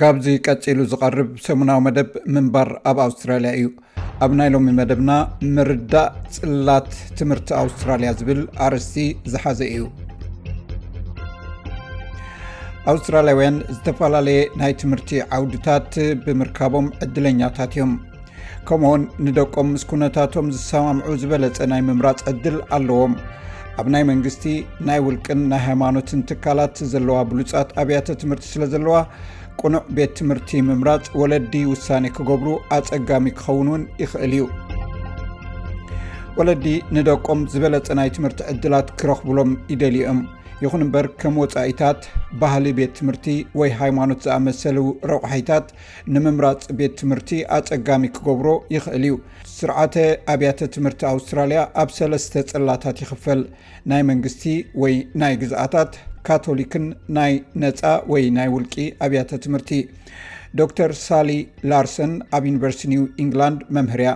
ካብዚ ቀፂሉ ዝቐርብ ሰሙናዊ መደብ ምንባር ኣብ ኣውስትራሊያ እዩ። ኣብ ናይ ሎሚ መደብና ምርዳእ ፅላት ትምህርቲ ኣውስትራሊያ ዝብል ኣርስቲ ዝሓዘ እዩ። ኣውስትራሊያውያን ዝተፈላለየ ናይ ትምህርቲ ዓውድታት ብምርካቦም ዕድለኛታት እዮም። ከምኡውን ንደቆም ምስ ኩነታቶም ዝሰማምዑ ዝበለፀ ናይ ምምራፅ ዕድል ኣለዎም ኣብ ናይ መንግስቲ ናይ ውልቅን ናይ ሃይማኖትን ትካላት ዘለዋ ብሉፃት ኣብያተ ትምህርቲ ስለ ዘለዋ ቁኑዕ ቤት ትምህርቲ ምምራፅ ወለዲ ውሳኔ ክገብሩ ኣፀጋሚ ክኸውን ውን ይኽእል እዩ ወለዲ ንደቆም ዝበለፀ ናይ ትምህርቲ ዕድላት ክረኽብሎም ይደልኦም ይኹን እምበር ከም ወፃኢታት ባህሊ ቤት ትምህርቲ ወይ ሃይማኖት ዝኣመሰሉ ረቑሒታት ንምምራጽ ቤት ትምህርቲ ኣጸጋሚ ክገብሮ ይኽእል እዩ። ስርዓተ ኣብያተ ትምህርቲ ኣውስትራልያ ኣብ ሰለስተ ጽላታት ይኽፈል፣ ናይ መንግስቲ ወይ ናይ ግዝኣታት፣ ካቶሊክን ናይ ነጻ ወይ ናይ ውልቂ ኣብያተ ትምህርቲ። ዶክተር ሳሊ ላርሰን ኣብ ዩኒቨርሲቲ ኒው ኢንግላንድ መምህር እያ።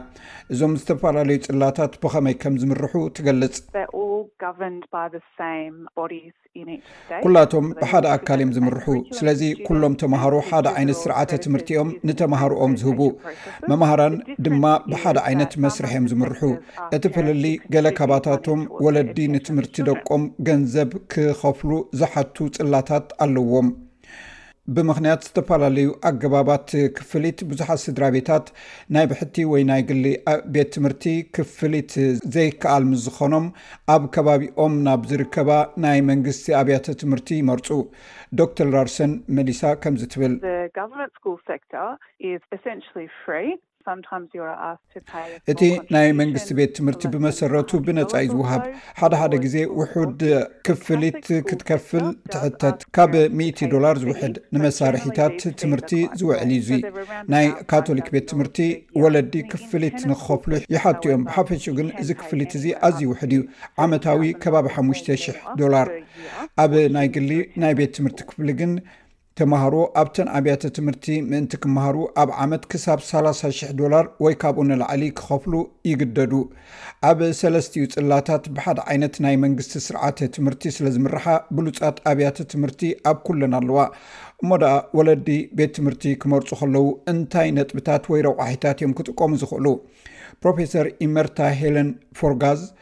እዞም ዝተፈላለዩ ጽላታት ብኸመይ ከም ዝምርሑ ትገልጽ። ኩላቶም ብሓደ ኣካል እዮም ዝምርሑ ስለዚ ኩሎም ተምሃሮ ሓደ ዓይነት ስርዓተ ትምህርቲ እዮም ንተምሃሮኦም ዝህቡ መማሃራን ድማ ብሓደ ዓይነት መስርሕ እዮም ዝምርሑ እቲ ፍልል ገለ ካባታቶም ወለዲ ንትምህርቲ ደቆም ገንዘብ ክኸፍሉ ዝሓቱ ፅላታት ኣለዎም ብምኽንያት ዝተፈላለዩ ኣገባባት ክፍሊት ብዙሓት ስድራ ቤታት ናይ ብሕቲ ወይ ናይ ግሊ ቤት ትምህርቲ ክፍሊት ዘይከኣል ምስ ዝኾኖም ኣብ ከባቢኦም ናብ ዝርከባ ናይ መንግስቲ ኣብያተ ትምህርቲ ይመርፁ ዶክተር ላርሰን መሊሳ ከምዚ ትብል እቲ ናይ መንግስቲ ቤት ትምህርቲ ብመሰረቱ ብነፃ ዩ ዝውሃብ ሓደ ሓደ ግዜ ውሑድ ክፍሊት ክትከፍል ትሕተት ካብ ሚእቲ ዶላር ዝውሕድ ንመሳርሒታት ትምህርቲ ዝውዕል እዩ እዙይ ናይ ካቶሊክ ቤት ትምህርቲ ወለዲ ክፍሊት ንክኸፍሉ ይሓቱ እዮም ብሓፈሹ ግን እዚ ክፍሊት እዚ ኣዝዩ ውሕድ እዩ ዓመታዊ ከባቢ ሓሙሽተ ሽሕ ዶላር ኣብ ናይ ግሊ ናይ ቤት ትምህርቲ ክፍሊ ግን ተማሃሮ ኣብተን ኣብያተ ትምህርቲ ምእንቲ ክመሃሩ ኣብ ዓመት ክሳብ ሰላሳ ሽሕ ዶላር ወይ ካብኡ ንላዕሊ ክኸፍሉ ይግደዱ። ኣብ ሰለስቲኡ ጽላታት ብሓደ ዓይነት ናይ መንግስቲ ስርዓተ ትምህርቲ ስለ ዝምርሓ ብሉጻት ኣብያተ ትምህርቲ ኣብ ኩለን ኣለዋ። እሞ ደኣ ወለዲ ቤት ትምህርቲ ክመርጹ ከለዉ እንታይ ነጥብታት ወይ ረቋሒታት እዮም ክጥቀሙ ዝኽእሉ? ፕሮፌሰር ኢመርታ ሄለን ፎርጋዝ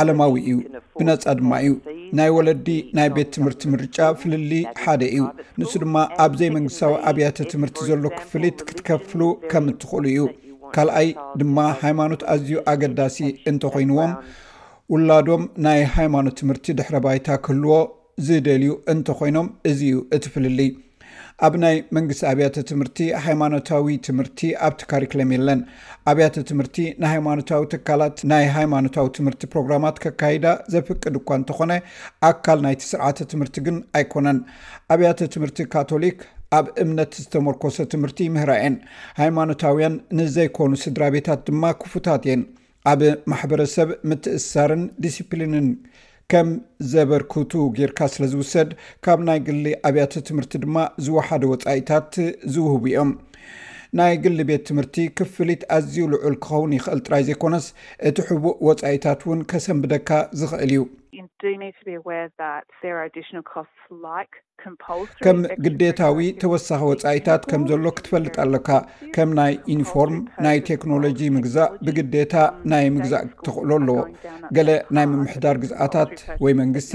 ዓለማዊ እዩ፣ ብነጻ ድማ እዩ። ናይ ወለዲ ናይ ቤት ትምህርቲ ምርጫ ፍልልይ ሓደ እዩ፣ ንሱ ድማ ኣብ ዘይመንግስታዊ ኣብያተ ትምህርቲ ዘሎ ክፍሊት ክትከፍሉ ከም እትኽእሉ እዩ። ካልኣይ ድማ ሃይማኖት ኣዝዩ ኣገዳሲ እንተኾይንዎም ውላዶም ናይ ሃይማኖት ትምህርቲ ድሕረ ባይታ ክህልዎ ዝደልዩ እንተኾይኖም እዚ እዩ እቲ ፍልልይ። ኣብ ናይ መንግስቲ ኣብያተ ትምህርቲ ሃይማኖታዊ ትምህርቲ ኣብቲ ካሪክለም የለን። ኣብያተ ትምህርቲ ንሃይማኖታዊ ትካላት ናይ ሃይማኖታዊ ትምህርቲ ፕሮግራማት ከካይዳ ዘፍቅድ እኳ እንተኾነ ኣካል ናይቲ ስርዓተ ትምህርቲ ግን ኣይኮነን። ኣብያተ ትምህርቲ ካቶሊክ ኣብ እምነት ዝተመርኮሰ ትምህርቲ ይምህራ እየን። ሃይማኖታውያን ንዘይኮኑ ስድራቤታት ድማ ክፉታት እየን። ኣብ ማሕበረሰብ ምትእስሳርን ዲሲፕሊንን ከም ዘበርክቱ ጌርካ ስለ ዝውሰድ ካብ ናይ ግሊ ኣብያተ ትምህርቲ ድማ ዝወሓደ ወፃኢታት ዝውህቡ እዮም። ናይ ግሊ ቤት ትምህርቲ ክፍሊት ኣዝዩ ልዑል ክኸውን ይኽእል ጥራይ ዘይኮነስ እቲ ሕቡእ ወፃኢታት እውን ከሰንብደካ ዝኽእል እዩ። ከም ግዴታዊ ተወሳኺ ወፃኢታት ከም ዘሎ ክትፈልጥ ኣለካ። ከም ናይ ዩኒፎርም፣ ናይ ቴክኖሎጂ ምግዛእ ብግዴታ ናይ ምግዛእ ተኽእሎ ኣለዎ። ገለ ናይ ምምሕዳር ግዝኣታት ወይ መንግስቲ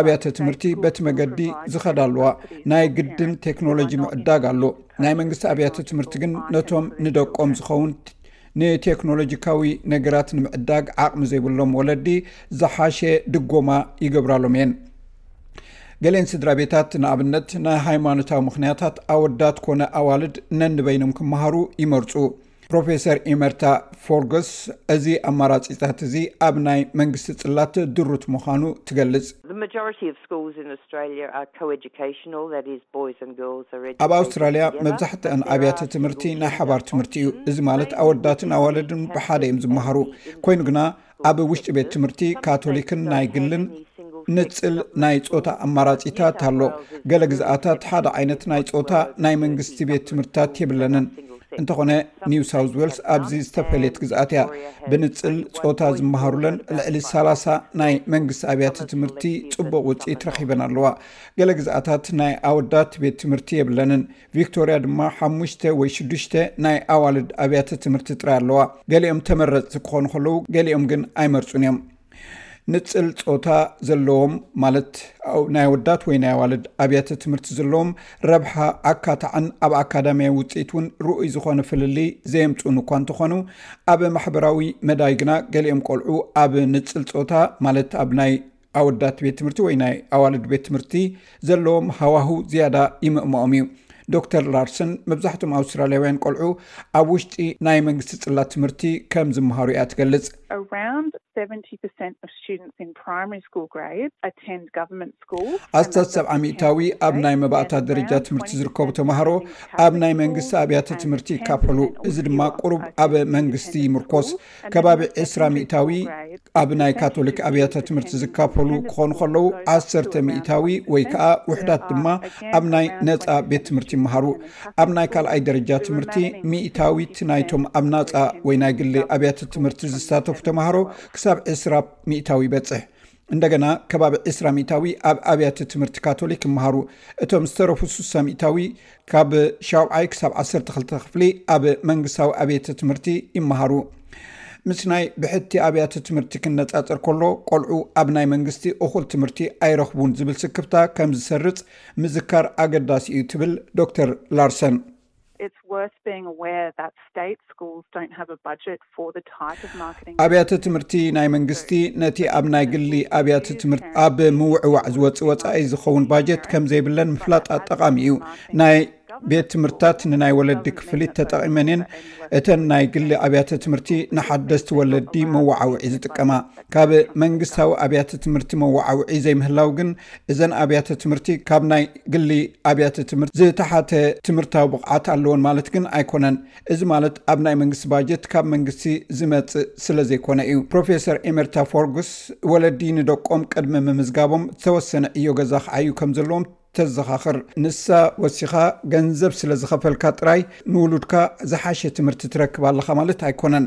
ኣብያተ ትምህርቲ በቲ መገዲ ዝኸዳ ኣለዋ። ናይ ግድን ቴክኖሎጂ ምዕዳግ ኣሎ። ናይ መንግስቲ ኣብያተ ትምህርቲ ግን ነቶም ንደቆም ዝኸውን ንቴክኖሎጂካዊ ነገራት ንምዕዳግ ዓቕሚ ዘይብሎም ወለዲ ዝሓሸ ድጎማ ይገብራሎም እየን። ገሌን ስድራ ቤታት ንኣብነት ናይ ሃይማኖታዊ ምኽንያታት ኣወዳት ኮነ ኣዋልድ ነንበይኖም ክመሃሩ ይመርፁ። ፕሮፌሰር ኢመርታ ፎርገስ እዚ ኣማራፂታት እዚ ኣብ ናይ መንግስቲ ፅላት ድሩት ምዃኑ ትገልፅ። Schools in Australia are co-educational, that is, boys and girls are educated together. ኣብ ኣውስትራልያ መብዛሕትኣን ኣብያተ ትምህርቲ ናይ ሓባር ትምህርቲ እዩ፣ እዚ ማለት ኣወዳትን ኣዋልድን ብሓደ እዮም ዝመሃሩ። ኰይኑ ግና፣ ኣብ ውሽጢ ቤት ትምህርቲ ካቶሊክን ናይ ግልን ንጽል ናይ ጾታ ኣማራጺታት ኣሎ። ገለ ግዝኣታት ሓደ ዓይነት ናይ ጾታ ናይ መንግስቲ ቤት ትምህርትታት የብለንን። እንተኾነ ኒው ሳውት ዌልስ ኣብዚ ዝተፈለየት ግዝኣት እያ ብንፅል ፆታ ዝመሃሩለን ልዕሊ ሳላ0 ናይ መንግስቲ ኣብያተ ትምህርቲ ፅቡቅ ውፅኢት ረኪበን ኣለዋ ገለ ግዝኣታት ናይ ኣወዳት ቤት ትምህርቲ የብለንን ቪክቶርያ ድማ ሓሙሽተ ወይ ሽዱሽተ ናይ ኣዋልድ ኣብያተ ትምህርቲ ጥራይ ኣለዋ ገሊኦም ተመረፅቲ ክኾኑ ከለዉ ገሊኦም ግን ኣይመርፁን እዮም ንፅል ፆታ ዘለዎም ማለት ናይ ኣወዳት ወይ ናይ ኣዋልድ ኣብያተ ትምህርቲ ዘለዎም ረብሓ ኣካታዕን ኣብ ኣካዳሚያዊ ውፅኢት እውን ርኡይ ዝኾነ ፍልልይ ዘየምፁን እኳ እንተኾኑ ኣብ ማሕበራዊ መዳይ ግና ገሊኦም ቆልዑ ኣብ ንፅል ፆታ ማለት ኣብ ናይ ኣወዳት ቤት ትምህርቲ ወይ ናይ ኣዋልድ ቤት ትምህርቲ ዘለዎም ሃዋህው ዝያዳ ይምእምኦም እዩ። ዶክተር ላርስን መብዛሕቶም ኣውስትራልያውያን ቆልዑ ኣብ ውሽጢ ናይ መንግስቲ ጽላት ትምህርቲ ከም ዝመሃሩ እያ ትገልጽ። ኣስታት ሰብዓ ሚእታዊ ኣብ ናይ መባእታ ደረጃ ትምህርቲ ዝርከቡ ተማሃሮ ኣብ ናይ መንግስቲ ኣብያተ ትምህርቲ ይካፈሉ፣ እዚ ድማ ቁሩብ ኣብ መንግስቲ ይምርኮስ። ከባቢ ዕስራ ሚታዊ ኣብ ናይ ካቶሊክ ኣብያተ ትምህርቲ ዝካፈሉ ክኾኑ ከለዉ ዓሰርተ ሚታዊ ወይ ከዓ ውሕዳት ድማ ኣብ ናይ ነፃ ቤት ትምህርቲ ይምሃሩ ኣብ ናይ ካልኣይ ደረጃ ትምህርቲ ሚታዊት ናይቶም ኣብ ናፃ ወይ ናይ ግሊ ኣብያተ ትምህርቲ ዝሳተፉ ተምሃሮ ክሳብ ዕስራ ሚታዊ ይበፅሕ እንደገና ከባቢ ዕስራ ሚታዊ ኣብ ኣብያተ ትምህርቲ ካቶሊክ ይመሃሩ እቶም ዝተረፉ ሱሳ ሚታዊ ካብ ሻውዓይ ክሳብ 12 ክፍሊ ኣብ መንግስታዊ ኣብተ ትምህርቲ ይመሃሩ ምስ ናይ ብሕቲ ኣብያተ ትምህርቲ ክነፃፅር ከሎ ቆልዑ ኣብ ናይ መንግስቲ እኹል ትምህርቲ ኣይረኽቡን ዝብል ስክፍታ ከም ዝሰርፅ ምዝካር ኣገዳሲ እዩ ትብል ዶክተር ላርሰን ኣብያተ ትምህርቲ ናይ መንግስቲ ነቲ ኣብ ናይ ግሊ ኣብያተ ትምህርቲ ኣብ ምውዕዋዕ ዝወፅ ወፃኢ ዝኸውን ባጀት ከምዘይብለን ምፍላጥ ኣጠቓሚ እዩ ናይ ቤት ትምህርትታት ንናይ ወለዲ ክፍሊት ተጠቒመን እየን እተን ናይ ግሊ ኣብያተ ትምህርቲ ንሓደስቲ ወለዲ መዋዓውዒ ዝጥቀማ ካብ መንግስታዊ ኣብያተ ትምህርቲ መዋዓውዒ ዘይምህላው ግን እዘን ኣብያተ ትምህርቲ ካብ ናይ ግሊ ኣብያተ ትምህርቲ ዝተሓተ ትምህርታዊ ብቕዓት ኣለዎን ማለት ግን ኣይኮነን እዚ ማለት ኣብ ናይ መንግስቲ ባጀት ካብ መንግስቲ ዝመፅእ ስለ ዘይኮነ እዩ ፕሮፌሰር ኤሜርታ ፎርጉስ ወለዲ ንደቆም ቅድሚ ምምዝጋቦም ዝተወሰነ እዮ ገዛ ክዓዩ ከም ዘለዎም ተዘኻኽር ንሳ ወሲኻ ገንዘብ ስለ ዝኸፈልካ ጥራይ ንውሉድካ ዝሓሸ ትምህርቲ ትረክብ ኣለኻ ማለት ኣይኮነን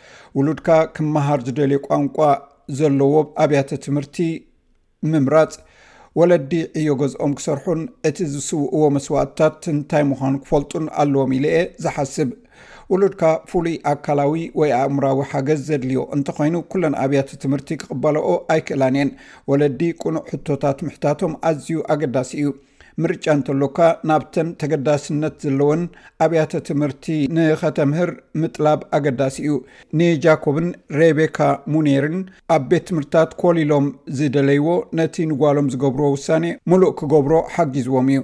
ውሉድካ ክመሃር ዝደልዮ ቋንቋ ዘለዎ ኣብያተ ትምህርቲ ምምራፅ፣ ወለዲ ዕዮ ገዝኦም ክሰርሑን እቲ ዝስውእዎ መስዋእትታት እንታይ ምዃኑ ክፈልጡን ኣለዎም ኢለ እየ ዝሓስብ። ውሉድካ ፍሉይ ኣካላዊ ወይ ኣእምራዊ ሓገዝ ዘድልዮ እንተኾይኑ ኩለን ኣብያተ ትምህርቲ ክቕበላኦ ኣይክእላን እየን። ወለዲ ቅኑዕ ሕቶታት ምሕታቶም ኣዝዩ ኣገዳሲ እዩ። ምርጫ እንተሎካ ናብተን ተገዳስነት ዘለወን ኣብያተ ትምህርቲ ንኸተምህር ምጥላብ ኣገዳሲ እዩ። ንጃኮብን ሬቤካ ሙኔርን ኣብ ቤት ትምህርትታት ኮሊሎም ዝደለይዎ ነቲ ንጓሎም ዝገብርዎ ውሳኔ ምሉእ ክገብሮ ሓጊዝዎም እዩ።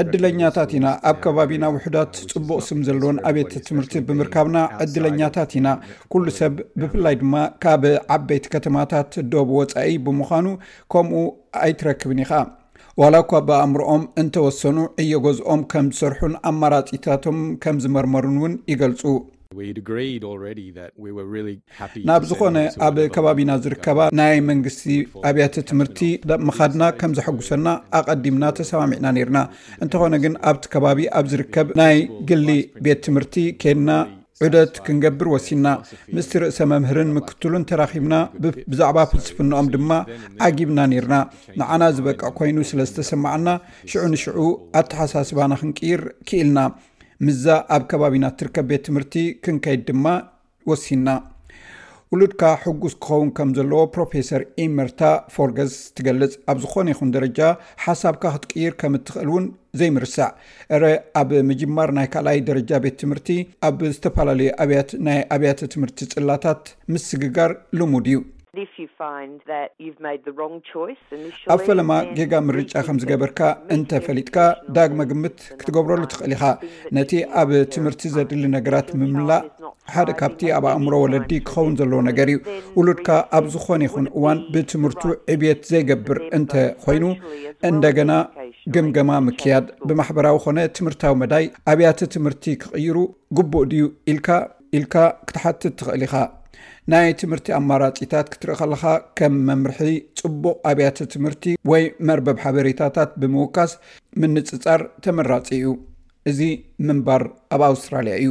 ዕድለኛታት ኢና፣ ኣብ ከባቢና ውሑዳት ጽቡቕ ስም ዘለወን ኣብያተ ትምህርቲ ብምርካብና ዕድለኛታት ኢና። ኩሉ ሰብ ብፍላይ ድማ ካብ ዓበይቲ ከተማታት ዶብ ወጻኢ ብምዃኑ ከምኡ ኣይትረክብን ኢኻ ዋላ እኳ ብኣእምሮኦም እንተወሰኑ ዕዮ ገዝኦም ከም ዝሰርሑን ኣማራፂታቶም ከም ዝመርመሩን እውን ይገልፁ ናብ ዝኾነ ኣብ ከባቢና ዝርከባ ናይ መንግስቲ ኣብያተ ትምህርቲ ምኻድና ከም ዘሐጉሰና ኣቐዲምና ተሰማሚዕና ነርና እንተኾነ ግን ኣብቲ ከባቢ ኣብ ዝርከብ ናይ ግሊ ቤት ትምህርቲ ኬንና ዑደት ክንገብር ወሲንና። ምስቲ ርእሰ መምህርን ምክትሉን ተራኺብና፣ ብዛዕባ ፍልስፍናኦም ድማ ዓጊብና ኔርና። ንዓና ዝበቅዕ ኮይኑ ስለ ዝተሰማዓና፣ ሽዑ ንሽዑ ኣተሓሳስባና ክንቅይር ክኢልና። ምስዛ ኣብ ከባቢና እትርከብ ቤት ትምህርቲ ክንከይድ ድማ ወሲንና። ውሉድካ ሕጉስ ክኸውን ከም ዘለዎ ፕሮፌሰር ኢመርታ ፎርገስ ትገልጽ። ኣብ ዝዀነ ይኹን ደረጃ ሓሳብካ ክትቅይር ከም እትኽእል እውን ዘይምርሳዕ። እረ ኣብ ምጅማር ናይ ካልኣይ ደረጃ ቤት ትምህርቲ ኣብ ዝተፈላለዩ ኣብያት ናይ ኣብያተ ትምህርቲ ጽላታት ምስግጋር ልሙድ እዩ። ኣብ ፈለማ ጌጋ ምርጫ ከም ዝገበርካ እንተ ፈሊጥካ ዳግመ ግምት ክትገብረሉ ትኽእል ኢኻ። ነቲ ኣብ ትምህርቲ ዘድሊ ነገራት ምምላእ ሓደ ካብቲ ኣብ ኣእምሮ ወለዲ ክኸውን ዘለዎ ነገር እዩ። ውሉድካ ኣብ ዝኾነ ይኹን እዋን ብትምህርቱ ዕብየት ዘይገብር እንተ ኾይኑ እንደገና ግምገማ ምክያድ፣ ብማሕበራዊ ኮነ ትምህርታዊ መዳይ ኣብያተ ትምህርቲ ክቕይሩ ግቡእ ድዩ ኢልካ ኢልካ ክትሓትት ትኽእል ኢኻ። ናይ ትምህርቲ ኣማራጺታት ክትርኢ ከለኻ ከም መምርሒ ጽቡቕ ኣብያተ ትምህርቲ ወይ መርበብ ሓበሬታታት ብምውካስ ምንጽጻር ተመራጺ እዩ። እዚ ምንባር ኣብ ኣውስትራልያ እዩ።